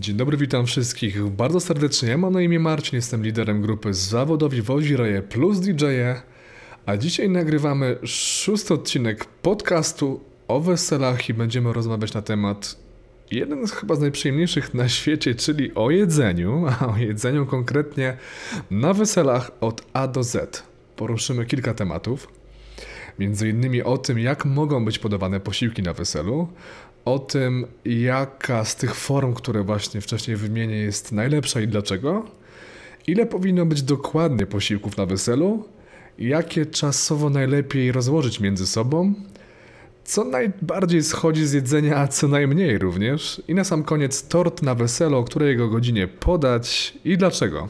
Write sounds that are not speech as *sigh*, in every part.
Dzień dobry, witam wszystkich bardzo serdecznie. Mam na imię Marcin, jestem liderem grupy Zawodowi Wozi Reje plus DJ, a dzisiaj nagrywamy szósty odcinek podcastu o weselach i będziemy rozmawiać na temat jeden z chyba z najprzyjemniejszych na świecie, czyli o jedzeniu, a o jedzeniu konkretnie na weselach od A do Z. Poruszymy kilka tematów. Między innymi o tym, jak mogą być podawane posiłki na weselu, o tym, jaka z tych form, które właśnie wcześniej wymienię, jest najlepsza i dlaczego, ile powinno być dokładnie posiłków na weselu, jakie czasowo najlepiej rozłożyć między sobą, co najbardziej schodzi z jedzenia, a co najmniej również, i na sam koniec tort na weselu, o której jego godzinie podać i dlaczego.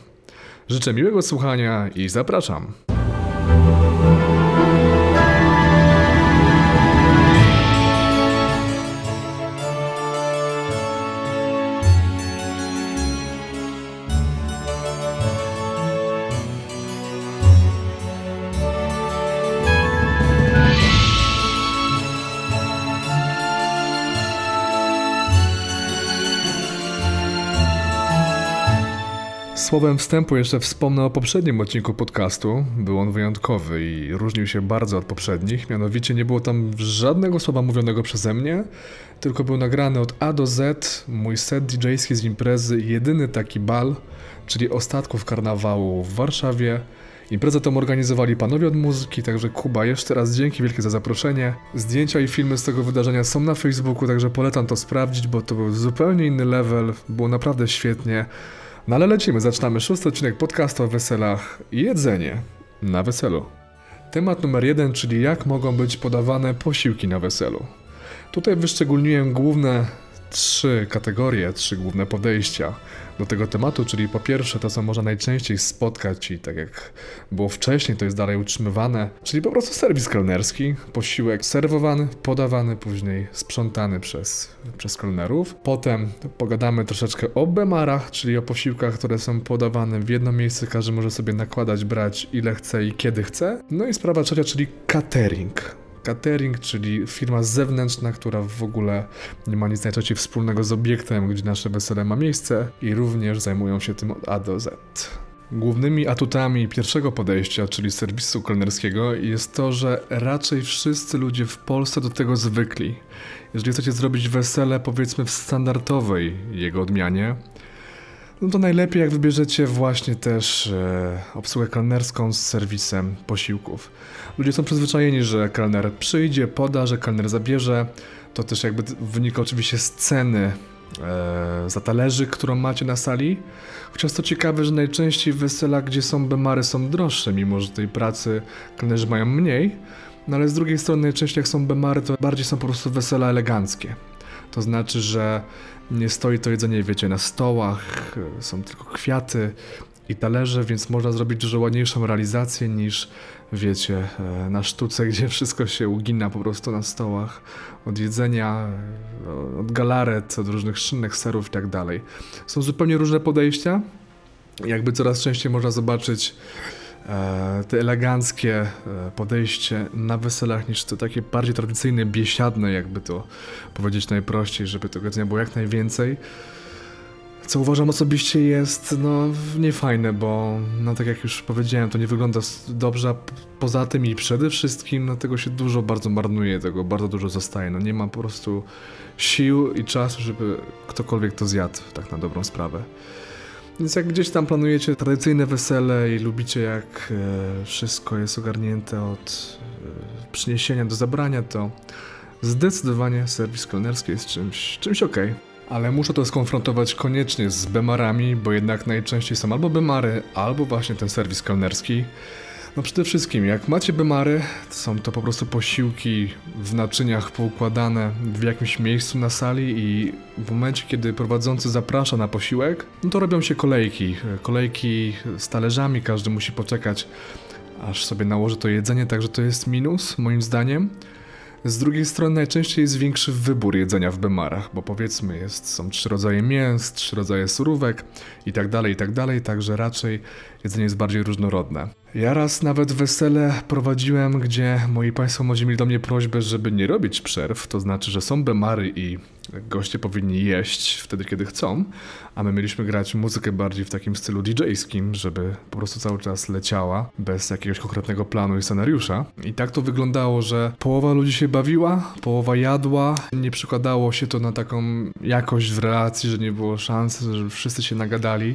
Życzę miłego słuchania i zapraszam. Słowem wstępu jeszcze wspomnę o poprzednim odcinku podcastu. Był on wyjątkowy i różnił się bardzo od poprzednich. Mianowicie nie było tam żadnego słowa mówionego przeze mnie, tylko był nagrany od A do Z mój set DJ-ski z imprezy, jedyny taki bal, czyli ostatków karnawału w Warszawie. Imprezę tą organizowali panowie od muzyki, także Kuba, jeszcze raz dzięki wielkie za zaproszenie. Zdjęcia i filmy z tego wydarzenia są na Facebooku, także polecam to sprawdzić, bo to był zupełnie inny level, było naprawdę świetnie. No ale lecimy, zaczynamy szósty odcinek podcastu o weselach jedzenie na weselu. Temat numer jeden, czyli jak mogą być podawane posiłki na weselu. Tutaj wyszczególniłem główne trzy kategorie, trzy główne podejścia do tego tematu, czyli po pierwsze to, co można najczęściej spotkać i tak jak było wcześniej, to jest dalej utrzymywane, czyli po prostu serwis kelnerski, posiłek serwowany, podawany, później sprzątany przez, przez kelnerów. Potem pogadamy troszeczkę o bemarach, czyli o posiłkach, które są podawane w jedno miejsce, każdy może sobie nakładać, brać ile chce i kiedy chce. No i sprawa trzecia, czyli catering catering, czyli firma zewnętrzna, która w ogóle nie ma nic najczęściej wspólnego z obiektem, gdzie nasze wesele ma miejsce i również zajmują się tym od A do Z. Głównymi atutami pierwszego podejścia, czyli serwisu kelnerskiego, jest to, że raczej wszyscy ludzie w Polsce do tego zwykli. Jeżeli chcecie zrobić wesele, powiedzmy w standardowej jego odmianie, no to najlepiej jak wybierzecie właśnie też e, obsługę kelnerską z serwisem posiłków. Ludzie są przyzwyczajeni, że kelner przyjdzie, poda, że kelner zabierze. To też jakby wynika oczywiście z ceny e, za talerzy, którą macie na sali. Chociaż to ciekawe, że najczęściej wesela, gdzie są bemary, są droższe, mimo że tej pracy kelnerzy mają mniej. No ale z drugiej strony najczęściej jak są bemary, to bardziej są po prostu wesela eleganckie. To znaczy, że nie stoi to jedzenie, wiecie, na stołach, są tylko kwiaty i talerze, więc można zrobić dużo ładniejszą realizację niż, wiecie, e, na sztuce, *laughs* gdzie wszystko się ugina po prostu na stołach. Od jedzenia, e, od galaret, od różnych szynnych serów i tak dalej. Są zupełnie różne podejścia. Jakby coraz częściej można zobaczyć te eleganckie e, podejście na weselach niż to takie bardziej tradycyjne, biesiadne, jakby to powiedzieć najprościej, żeby tego jedzenia było jak najwięcej. Co uważam osobiście jest no niefajne, bo no tak jak już powiedziałem, to nie wygląda dobrze, poza tym i przede wszystkim no tego się dużo bardzo marnuje, tego bardzo dużo zostaje. No nie ma po prostu sił i czasu, żeby ktokolwiek to zjadł, tak na dobrą sprawę. Więc jak gdzieś tam planujecie tradycyjne wesele i lubicie jak e, wszystko jest ogarnięte od e, przyniesienia do zabrania, to zdecydowanie serwis kelnerski jest czymś, czymś ok. Ale muszę to skonfrontować koniecznie z bemarami, bo jednak najczęściej są albo bemary, albo właśnie ten serwis kelnerski. No przede wszystkim, jak macie bemary, są to po prostu posiłki w naczyniach poukładane w jakimś miejscu na sali i w momencie, kiedy prowadzący zaprasza na posiłek, no to robią się kolejki. Kolejki z talerzami, każdy musi poczekać, aż sobie nałoży to jedzenie, także to jest minus, moim zdaniem. Z drugiej strony najczęściej jest większy wybór jedzenia w bemarach, bo powiedzmy jest, są trzy rodzaje mięs, trzy rodzaje surówek i tak dalej, i tak dalej, także raczej jedzenie jest bardziej różnorodne. Ja raz nawet wesele prowadziłem, gdzie moi państwo może mieli do mnie prośbę, żeby nie robić przerw, to znaczy, że są bemary i goście powinni jeść wtedy, kiedy chcą, a my mieliśmy grać muzykę bardziej w takim stylu DJ-skim, żeby po prostu cały czas leciała, bez jakiegoś konkretnego planu i scenariusza. I tak to wyglądało, że połowa ludzi się bawiła, połowa jadła, nie przykładało się to na taką jakość w relacji, że nie było szans, że wszyscy się nagadali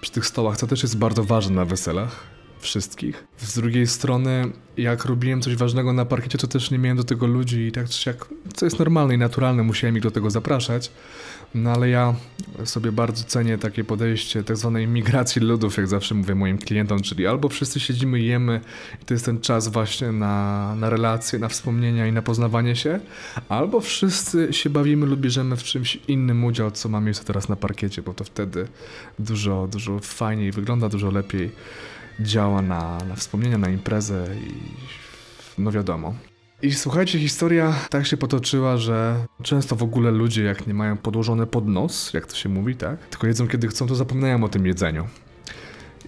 przy tych stołach, co też jest bardzo ważne na weselach wszystkich. Z drugiej strony, jak robiłem coś ważnego na parkiecie, to też nie miałem do tego ludzi i tak czy jak, co jest normalne i naturalne, musiałem ich do tego zapraszać. No ale ja sobie bardzo cenię takie podejście tak zwanej migracji ludów, jak zawsze mówię moim klientom, czyli albo wszyscy siedzimy jemy i to jest ten czas właśnie na, na relacje, na wspomnienia i na poznawanie się, albo wszyscy się bawimy lub bierzemy w czymś innym udział, co ma miejsce teraz na parkiecie, bo to wtedy dużo, dużo fajniej wygląda, dużo lepiej działa na, na wspomnienia, na imprezę i no wiadomo. I słuchajcie, historia tak się potoczyła, że często w ogóle ludzie, jak nie mają podłożone pod nos, jak to się mówi, tak? Tylko jedzą kiedy chcą, to zapominają o tym jedzeniu.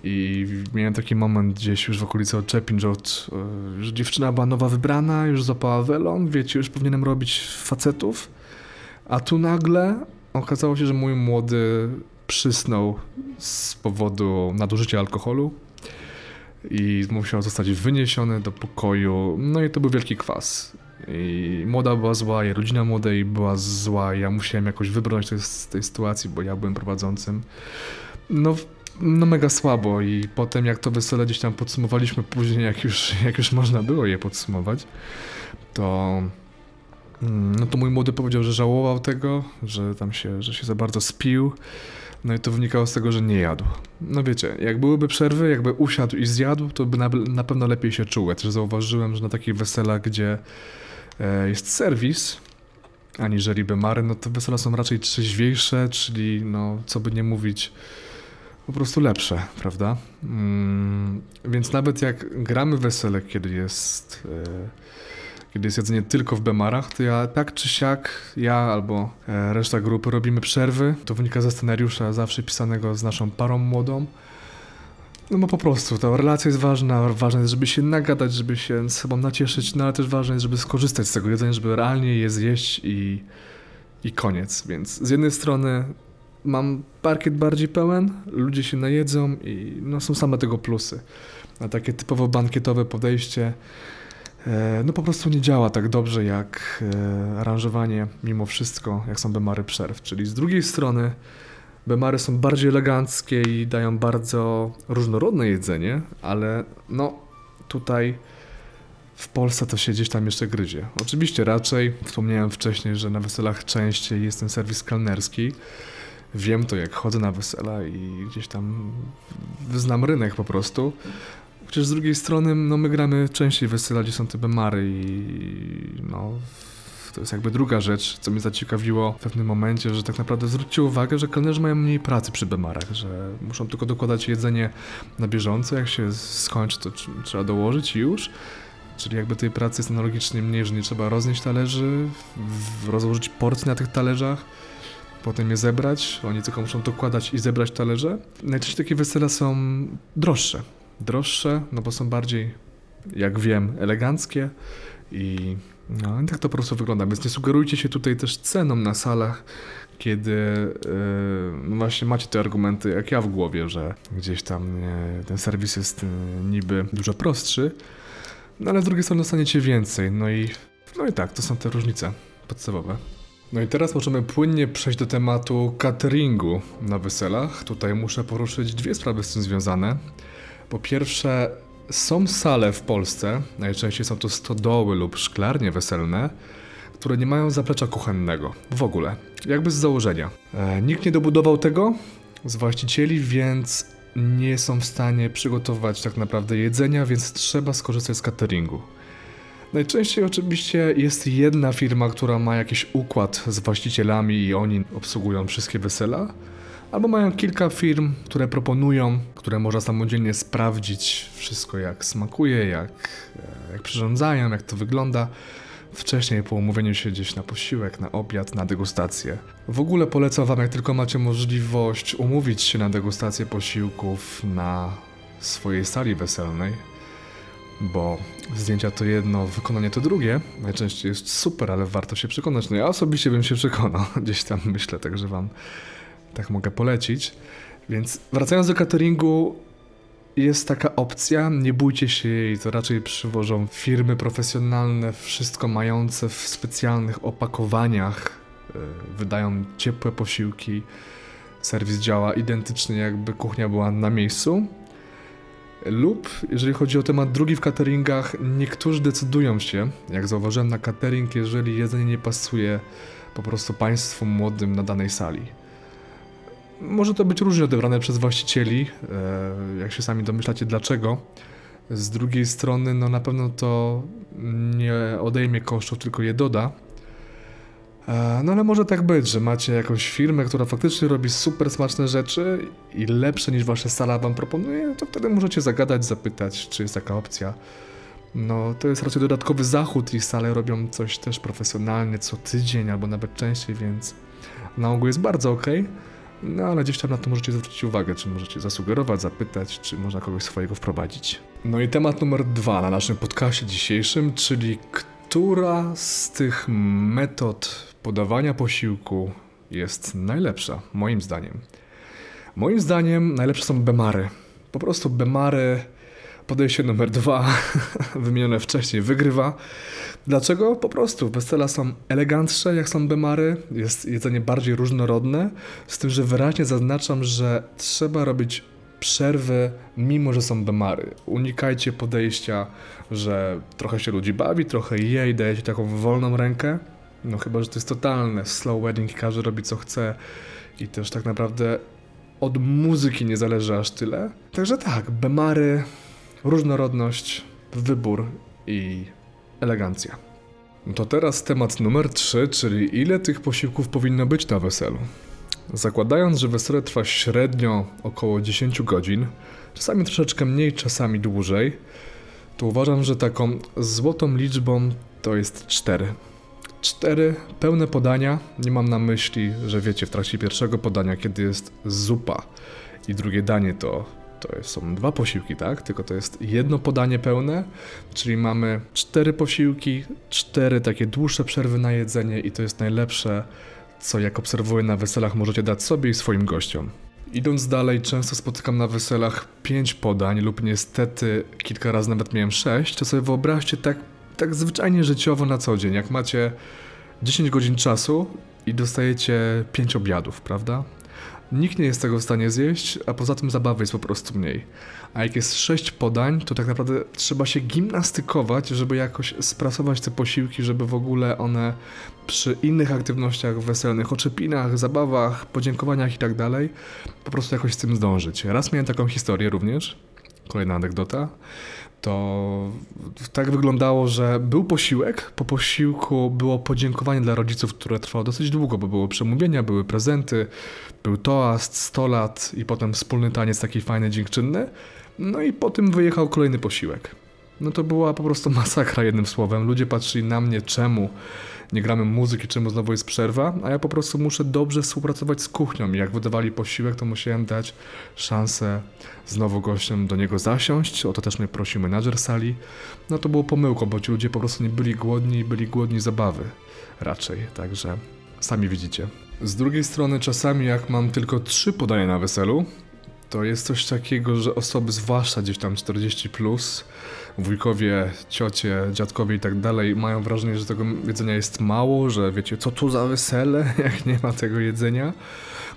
I miałem taki moment gdzieś już w okolicy Oczepin, że od, e, już dziewczyna była nowa wybrana, już zapała welon, wiecie, już powinienem robić facetów. A tu nagle okazało się, że mój młody przysnął z powodu nadużycia alkoholu i musiał zostać wyniesiony do pokoju. No i to był wielki kwas. I młoda była zła, i rodzina młodej była zła, ja musiałem jakoś wybrnąć z tej sytuacji, bo ja byłem prowadzącym. No, no mega słabo i potem jak to wesele gdzieś tam podsumowaliśmy później, jak już, *laughs* jak już można było je podsumować, to mm, no to mój młody powiedział, że żałował tego, że tam się, że się za bardzo spił, no i to wynikało z tego, że nie jadł. No wiecie, jak byłyby przerwy, jakby usiadł i zjadł, to by na, na pewno lepiej się czuł. Ja też zauważyłem, że na takich weselach, gdzie e, jest serwis, aniżeli bemary, no to wesela są raczej trzeźwiejsze, czyli no, co by nie mówić, po prostu lepsze, prawda? Mm, więc nawet jak gramy wesele, kiedy jest... E, kiedy jest jedzenie tylko w bemarach, to ja tak czy siak, ja albo e, reszta grupy robimy przerwy. To wynika ze scenariusza zawsze pisanego z naszą parą młodą. No bo po prostu ta relacja jest ważna, ważne jest, żeby się nagadać, żeby się z sobą nacieszyć, no ale też ważne jest, żeby skorzystać z tego jedzenia, żeby realnie je zjeść i, i koniec. Więc z jednej strony mam parkiet bardziej pełen, ludzie się najedzą i no, są same tego plusy. A takie typowo bankietowe podejście no po prostu nie działa tak dobrze jak e, aranżowanie mimo wszystko, jak są bemary przerw. Czyli z drugiej strony bemary są bardziej eleganckie i dają bardzo różnorodne jedzenie, ale no tutaj w Polsce to się gdzieś tam jeszcze gryzie. Oczywiście raczej, wspomniałem wcześniej, że na weselach częściej jest ten serwis kelnerski. Wiem to, jak chodzę na wesela i gdzieś tam znam rynek po prostu. Chociaż z drugiej strony, no my gramy częściej są te bemary i no... To jest jakby druga rzecz, co mnie zaciekawiło w pewnym momencie, że tak naprawdę zwróćcie uwagę, że kelnerzy mają mniej pracy przy bemarach, że muszą tylko dokładać jedzenie na bieżąco, jak się skończy, to trzeba dołożyć i już. Czyli jakby tej pracy jest analogicznie mniej, że nie trzeba roznieść talerzy, rozłożyć porcje na tych talerzach, potem je zebrać, oni tylko muszą dokładać i zebrać talerze. Najczęściej takie wesela są droższe, droższe, no bo są bardziej, jak wiem, eleganckie i no, tak to po prostu wygląda. Więc nie sugerujcie się tutaj też ceną na salach, kiedy yy, właśnie macie te argumenty, jak ja w głowie, że gdzieś tam yy, ten serwis jest yy, niby dużo prostszy, no ale z drugiej strony dostaniecie więcej. No i, no i tak, to są te różnice podstawowe. No i teraz możemy płynnie przejść do tematu cateringu na weselach. Tutaj muszę poruszyć dwie sprawy z tym związane. Po pierwsze, są sale w Polsce, najczęściej są to stodoły lub szklarnie weselne, które nie mają zaplecza kuchennego. W ogóle. Jakby z założenia. E, nikt nie dobudował tego z właścicieli, więc nie są w stanie przygotować tak naprawdę jedzenia, więc trzeba skorzystać z cateringu. Najczęściej oczywiście jest jedna firma, która ma jakiś układ z właścicielami i oni obsługują wszystkie wesela. Albo mają kilka firm, które proponują, które można samodzielnie sprawdzić wszystko jak smakuje, jak, e, jak przyrządzają, jak to wygląda. Wcześniej po umówieniu się gdzieś na posiłek, na obiad, na degustację. W ogóle polecam wam, jak tylko macie możliwość, umówić się na degustację posiłków, na swojej sali weselnej, bo zdjęcia to jedno, wykonanie to drugie. Najczęściej jest super, ale warto się przekonać. No ja osobiście bym się przekonał, *laughs* gdzieś tam myślę, także wam tak mogę polecić. Więc wracając do cateringu, jest taka opcja, nie bójcie się jej, to raczej przywożą firmy profesjonalne, wszystko mające w specjalnych opakowaniach, yy, wydają ciepłe posiłki, serwis działa identycznie jakby kuchnia była na miejscu. Lub, jeżeli chodzi o temat drugi w cateringach, niektórzy decydują się, jak zauważyłem na catering, jeżeli jedzenie nie pasuje po prostu państwu młodym na danej sali. Może to być różnie odebrane przez właścicieli, e, jak się sami domyślacie dlaczego. Z drugiej strony, no na pewno to nie odejmie kosztów, tylko je doda. E, no ale może tak być, że macie jakąś firmę, która faktycznie robi super smaczne rzeczy i lepsze niż wasza sala wam proponuje, to wtedy możecie zagadać, zapytać, czy jest taka opcja. No to jest raczej dodatkowy zachód i sale robią coś też profesjonalnie co tydzień albo nawet częściej, więc na ogół jest bardzo ok. No ale gdzieś tam na to możecie zwrócić uwagę, czy możecie zasugerować, zapytać, czy można kogoś swojego wprowadzić. No i temat numer dwa na naszym podcaście dzisiejszym, czyli która z tych metod podawania posiłku jest najlepsza, moim zdaniem. Moim zdaniem najlepsze są bemary. Po prostu bemary, podejście numer dwa, *laughs* wymienione wcześniej, wygrywa. Dlaczego? Po prostu wesela są elegantsze jak są bemary, jest jedzenie bardziej różnorodne, z tym, że wyraźnie zaznaczam, że trzeba robić przerwy, mimo że są bemary. Unikajcie podejścia, że trochę się ludzi bawi, trochę je i dajecie taką wolną rękę. No chyba, że to jest totalne slow wedding, każdy robi co chce i też tak naprawdę od muzyki nie zależy aż tyle. Także tak, bemary, różnorodność, wybór i elegancja. To teraz temat numer 3, czyli ile tych posiłków powinno być na weselu. Zakładając, że wesele trwa średnio około 10 godzin, czasami troszeczkę mniej, czasami dłużej, to uważam, że taką złotą liczbą to jest 4. Cztery pełne podania. Nie mam na myśli, że wiecie, w trakcie pierwszego podania, kiedy jest zupa i drugie danie, to, to są dwa posiłki, tak? Tylko to jest jedno podanie pełne, czyli mamy cztery posiłki, cztery takie dłuższe przerwy na jedzenie i to jest najlepsze, co jak obserwuję na weselach możecie dać sobie i swoim gościom. Idąc dalej, często spotykam na weselach pięć podań lub niestety kilka razy nawet miałem sześć. To sobie wyobraźcie tak tak zwyczajnie życiowo na co dzień, jak macie 10 godzin czasu i dostajecie 5 obiadów, prawda? Nikt nie jest tego w stanie zjeść, a poza tym zabawy jest po prostu mniej. A jak jest 6 podań, to tak naprawdę trzeba się gimnastykować, żeby jakoś sprasować te posiłki, żeby w ogóle one przy innych aktywnościach weselnych, oczepinach, zabawach, podziękowaniach i tak dalej, po prostu jakoś z tym zdążyć. Raz miałem taką historię również, kolejna anegdota to tak wyglądało, że był posiłek, po posiłku było podziękowanie dla rodziców, które trwało dosyć długo, bo były przemówienia, były prezenty, był toast, 100 lat i potem wspólny taniec taki fajny, dziękczynny. No i po tym wyjechał kolejny posiłek. No to była po prostu masakra jednym słowem. Ludzie patrzyli na mnie, czemu nie gramy muzyki, czemu znowu jest przerwa, a ja po prostu muszę dobrze współpracować z kuchnią i jak wydawali posiłek, to musiałem dać szansę znowu gościom do niego zasiąść, o to też mnie prosił menadżer sali. No to było pomyłką, bo ci ludzie po prostu nie byli głodni, byli głodni zabawy raczej, także sami widzicie. Z drugiej strony czasami jak mam tylko trzy podania na weselu, to jest coś takiego, że osoby, zwłaszcza gdzieś tam 40, plus, wujkowie, ciocie, dziadkowie i tak dalej, mają wrażenie, że tego jedzenia jest mało, że wiecie, co tu za wesele, *laughs* jak nie ma tego jedzenia.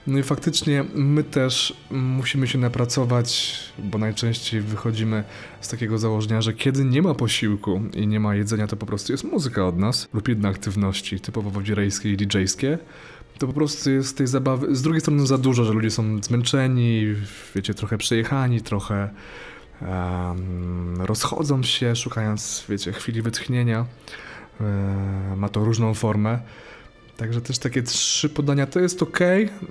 No i faktycznie my też musimy się napracować, bo najczęściej wychodzimy z takiego założenia, że kiedy nie ma posiłku i nie ma jedzenia, to po prostu jest muzyka od nas lub inne aktywności typowo wodzirejskie i dj-skie to po prostu jest tej zabawy. Z drugiej strony za dużo, że ludzie są zmęczeni, wiecie, trochę przejechani, trochę um, rozchodzą się, szukając, wiecie, chwili wytchnienia. Um, ma to różną formę. Także też takie trzy podania to jest ok,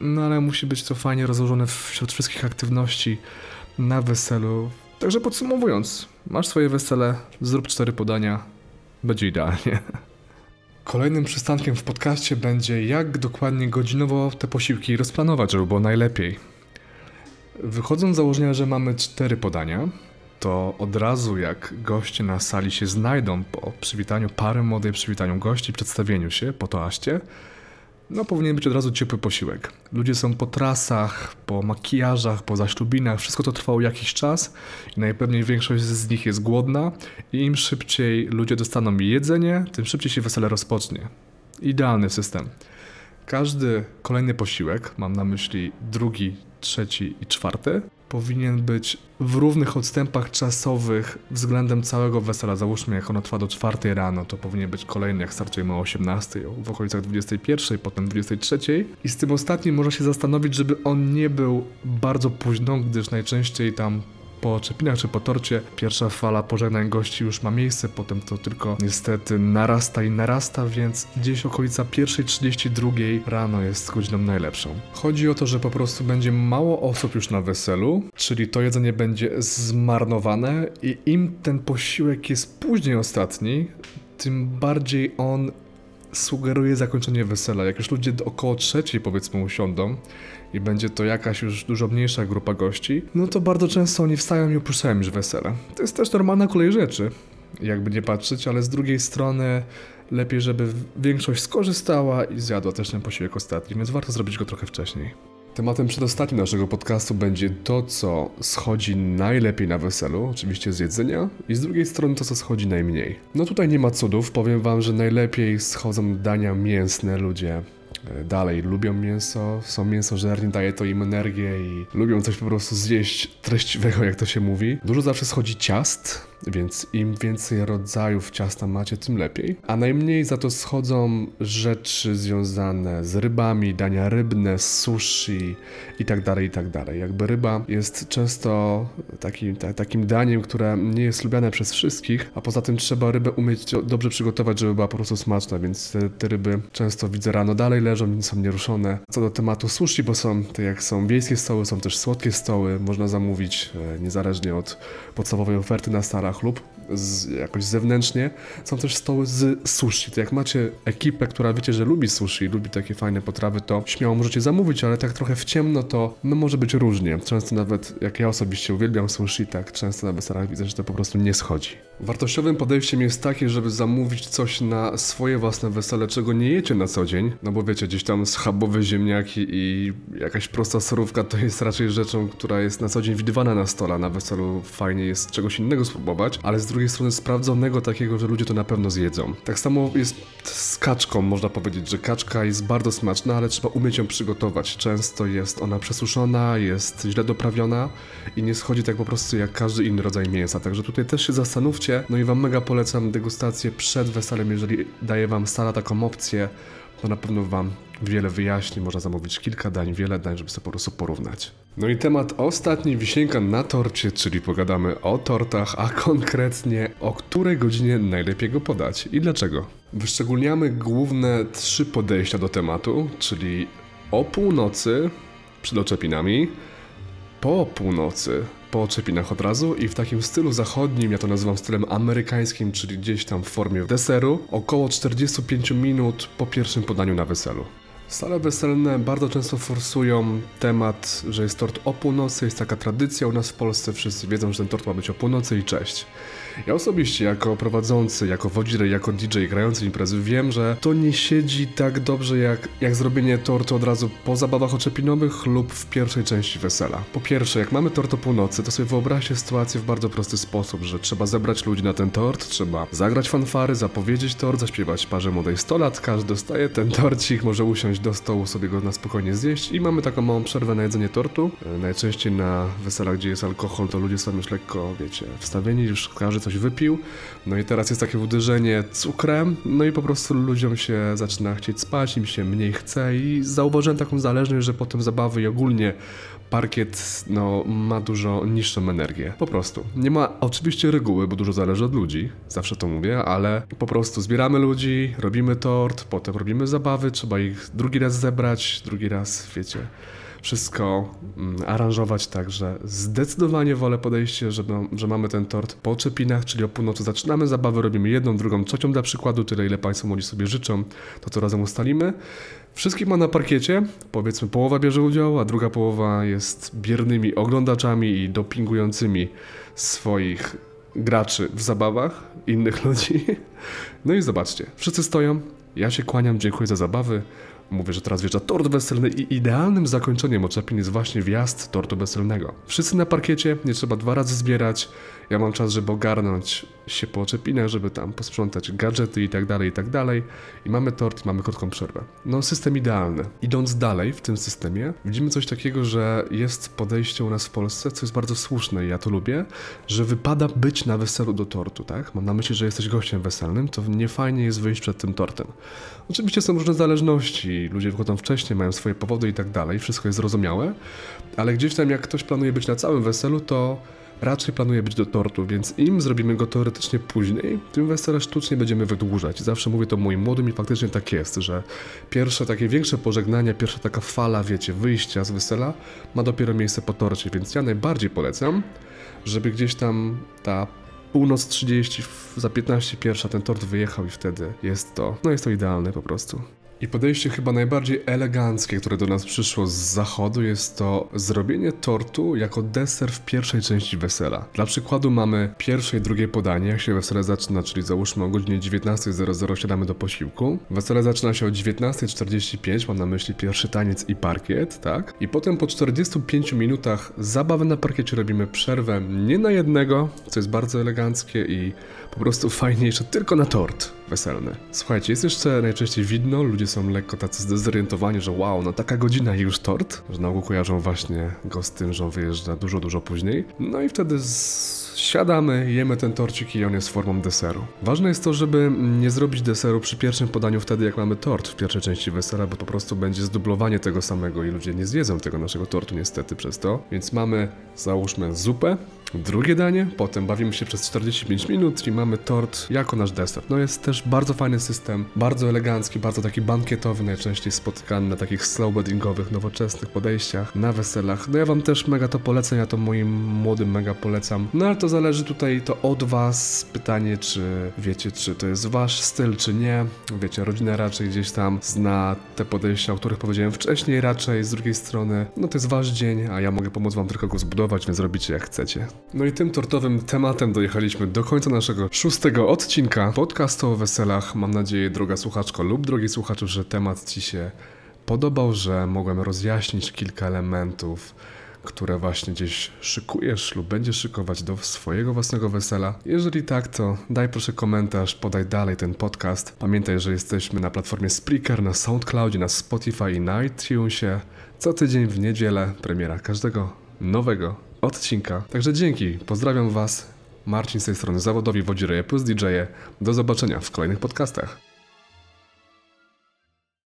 no ale musi być to fajnie rozłożone wśród wszystkich aktywności na weselu. Także podsumowując, masz swoje wesele, zrób cztery podania, będzie idealnie. Kolejnym przystankiem w podcaście będzie, jak dokładnie godzinowo te posiłki rozplanować, żeby było najlepiej. Wychodząc z założenia, że mamy cztery podania, to od razu jak goście na sali się znajdą po przywitaniu pary młodej, przywitaniu gości, przedstawieniu się po toaście, no powinien być od razu ciepły posiłek. Ludzie są po trasach, po makijażach, po zaślubinach, wszystko to trwało jakiś czas i najpewniej większość z nich jest głodna i im szybciej ludzie dostaną jedzenie, tym szybciej się wesele rozpocznie. Idealny system. Każdy kolejny posiłek, mam na myśli drugi, trzeci i czwarty, powinien być w równych odstępach czasowych względem całego wesela. Załóżmy, jak ono trwa do czwartej rano, to powinien być kolejny, jak startujemy o 18, w okolicach 21, potem 23. I z tym ostatnim można się zastanowić, żeby on nie był bardzo późno, gdyż najczęściej tam po czepinach czy po torcie pierwsza fala pożegnań gości już ma miejsce, potem to tylko niestety narasta i narasta, więc gdzieś okolica 1.32 rano jest godziną najlepszą. Chodzi o to, że po prostu będzie mało osób już na weselu, czyli to jedzenie będzie zmarnowane i im ten posiłek jest później ostatni, tym bardziej on sugeruje zakończenie wesela. Jak już ludzie około trzeciej powiedzmy usiądą i będzie to jakaś już dużo mniejsza grupa gości, no to bardzo często oni wstają i opuszczają już wesele. To jest też normalna kolej rzeczy, jakby nie patrzeć, ale z drugiej strony lepiej, żeby większość skorzystała i zjadła też ten posiłek ostatni, więc warto zrobić go trochę wcześniej. Tematem przedostatnim naszego podcastu będzie to, co schodzi najlepiej na weselu, oczywiście z jedzenia, i z drugiej strony to, co schodzi najmniej. No tutaj nie ma cudów, powiem wam, że najlepiej schodzą dania mięsne ludzie. e, Dalej lubią mięso, są mięsożerni, daje to im energię i lubią coś po prostu zjeść treściwego, jak to się mówi. Dużo zawsze schodzi ciast, więc im więcej rodzajów ciasta macie, tym lepiej. A najmniej za to schodzą rzeczy związane z rybami, dania rybne, sushi i tak dalej, i tak. Jakby ryba jest często takim, ta, takim daniem, które nie jest lubiane przez wszystkich, a poza tym trzeba rybę umieć dobrze przygotować, żeby była po prostu smaczna, więc te, te ryby często widzę rano dalej leżą, więc są nieruszone. Co do tematu sushi, bo są, te jak są wiejskie stoły, są też słodkie stoły, można zamówić e, niezależnie od podstawowej oferty na starach lub z, jakoś zewnętrznie. Są też stoły z sushi. To jak macie ekipę, która wiecie, że lubi sushi, lubi takie fajne potrawy, to śmiało możecie zamówić, ale tak trochę w ciemno to no może być różnie. Często nawet, jak ja osobiście uwielbiam sushi, tak często na weselach widzę, że to po prostu nie schodzi. Wartościowym podejściem jest takie, żeby zamówić coś na swoje własne wesele, czego nie jecie na co dzień, no bo wiecie, gdzieś tam schabowe ziemniaki i jakaś prosta surówka to jest raczej rzeczą, która jest na co dzień widywana na stole, a na weselu fajnie jest czegoś innego spróbować, ale z drugiej strony sprawdzonego takiego, że ludzie to na pewno zjedzą. Tak samo jest z kaczką, można powiedzieć, że kaczka jest bardzo smaczna, ale trzeba umieć ją przygotować. Często jest ona przesuszona, jest źle doprawiona i nie schodzi tak po prostu jak każdy inny rodzaj mięsa. Także tutaj też się zastanówcie. No i wam mega polecam degustację przed weselem, jeżeli daje wam sala taką opcję, to na pewno wam wiele wyjaśni, można zamówić kilka dań, wiele dań, żeby sobie po prostu porównać. No i temat ostatni, wisienka na torcie, czyli pogadamy o tortach, a konkretnie o której godzinie najlepiej go podać i dlaczego. Wyszczególniamy główne trzy podejścia do tematu, czyli o północy przed oczepinami, po północy, po oczepinach od razu i w takim stylu zachodnim, ja to nazywam stylem amerykańskim, czyli gdzieś tam w formie deseru, około 45 minut po pierwszym podaniu na weselu. Sale weselne bardzo często forsują temat, że jest tort o północy, jest taka tradycja u nas w Polsce, wszyscy wiedzą, że ten tort ma być o północy i cześć. Ja osobiście, jako prowadzący, jako wodzirej, jako DJ grający imprezy, wiem, że to nie siedzi tak dobrze jak, jak zrobienie tortu od razu po zabawach oczepinowych lub w pierwszej części wesela. Po pierwsze, jak mamy tort o północy, to sobie wyobraźcie sytuację w bardzo prosty sposób, że trzeba zebrać ludzi na ten tort, trzeba zagrać fanfary, zapowiedzieć tort, zaśpiewać parze młodej 100 lat, każdy dostaje ten torcik, może usiąść do stołu, sobie go na spokojnie zjeść i mamy taką małą przerwę na jedzenie tortu. E, Najczęściej na weselach, gdzie jest alkohol, to ludzie są już lekko, wiecie, wstawieni, już każdy coś wypił. No i teraz jest takie uderzenie cukrem, no i po prostu ludziom się zaczyna chcieć spać, im się mniej chce i zauważyłem taką zależność, że potem zabawy i ogólnie parkiet no, ma dużo niższą energię. Po prostu. Nie ma oczywiście reguły, bo dużo zależy od ludzi, zawsze to mówię, ale po prostu zbieramy ludzi, robimy tort, potem robimy zabawy, trzeba ich drugi raz zebrać, drugi raz, wiecie, wszystko mm, aranżować tak, że zdecydowanie wolę podejście, że, że mamy ten tort po czepinach, czyli o północy zaczynamy zabawę, robimy jedną, drugą, trzecią dla przykładu, tyle ile Państwo młodzi sobie życzą, to co razem ustalimy. Wszystkich ma na parkiecie, powiedzmy połowa bierze udział, a druga połowa jest biernymi oglądaczami i dopingującymi swoich graczy w zabawach innych *laughs* ludzi. No i zobaczcie, wszyscy stoją, ja się kłaniam, dziękuję za zabawy. Mówię, że teraz wjeżdża tort weselny i idealnym zakończeniem oczepin jest właśnie wjazd tortu weselnego. Wszyscy na parkiecie, nie trzeba dwa razy zbierać. Ja mam czas, żeby ogarnąć się po oczepinach, żeby tam posprzątać gadżety i tak dalej, i tak dalej. I mamy tort, i mamy krótką przerwę. No, system idealny. Idąc dalej w tym systemie, widzimy coś takiego, że jest podejście u nas w Polsce, co jest bardzo słuszne i ja to lubię, że wypada być na weselu do tortu, tak? Mam na myśli, że jesteś gościem weselnym, to nie fajnie jest wyjść przed tym tortem. Oczywiście są różne zależności, ludzie wychodzą wcześniej, mają swoje powody i tak dalej, wszystko jest zrozumiałe, ale gdzieś tam jak ktoś planuje być na całym weselu, to raczej planuje być do tortu, więc im zrobimy go teoretycznie później, tym wesele sztucznie będziemy wydłużać. Zawsze mówię to moim młodym i faktycznie tak jest, że pierwsze takie większe pożegnania, pierwsza taka fala, wiecie, wyjścia z wesela ma dopiero miejsce po torcie, więc ja najbardziej polecam, żeby gdzieś tam ta północ 30, w- za 15 pierwsza ten tort wyjechał i wtedy jest to, no jest to idealne po prostu. I podejście chyba najbardziej eleganckie, które do nas przyszło z zachodu, jest to zrobienie tortu jako deser w pierwszej części wesela. Dla przykładu mamy pierwsze i drugie podanie, jak się wesele zaczyna, czyli załóżmy o godzinie 19.00 siadamy do posiłku. Wesele zaczyna się o 19.45, mam na myśli pierwszy taniec i parkiet, tak? I potem po 45 minutach zabawy na parkiecie robimy przerwę nie na jednego, co jest bardzo eleganckie i po prostu fajniejsze, tylko na tort weselny. Słuchajcie, jest jeszcze najczęściej widno, ludzie są lekko tacy zdezorientowani, że wow, no taka godzina i już tort, że na ogół kojarzą właśnie go z tym, że on wyjeżdża dużo, dużo później. No i wtedy siadamy, jemy ten torcik i on jest formą deseru. Ważne jest to, żeby nie zrobić deseru przy pierwszym podaniu wtedy, jak mamy tort w pierwszej części wesela, bo po prostu będzie zdublowanie tego samego i ludzie nie zjedzą tego naszego tortu niestety przez to. Więc mamy, załóżmy, zupę, Drugie danie, potem bawimy się przez 45 minut i mamy tort jako nasz deser. No jest też bardzo fajny system, bardzo elegancki, bardzo taki bankietowy, najczęściej spotykany na takich slow weddingowych, nowoczesnych podejściach, na weselach. No ja wam też mega to polecam, ja to moim młodym mega polecam. No ale to zależy tutaj to od was, pytanie czy wiecie, czy to jest wasz styl, czy nie. Wiecie, rodzina raczej gdzieś tam zna te podejścia, o których powiedziałem wcześniej raczej, z drugiej strony, no to jest wasz dzień, a ja mogę pomóc wam tylko go zbudować, więc robicie jak chcecie. No i tym tortowym tematem dojechaliśmy do końca naszego szóstego odcinka podcastu o weselach. Mam nadzieję, droga słuchaczko lub drogi słuchaczu, że temat Ci się podobał, że mogłem rozjaśnić kilka elementów, które właśnie gdzieś szykujesz lub będziesz szykować do swojego własnego wesela. Jeżeli tak, to daj proszę komentarz, podaj dalej ten podcast. Pamiętaj, że jesteśmy na platformie Spreaker, na SoundCloudzie, na Spotify i na iTunesie. Co tydzień w niedzielę premiera każdego nowego odcinka. Także dzięki, pozdrawiam Was. Marcin z tej strony zawodowi Wodzireje plus DJ. -e. Do zobaczenia w kolejnych podcastach.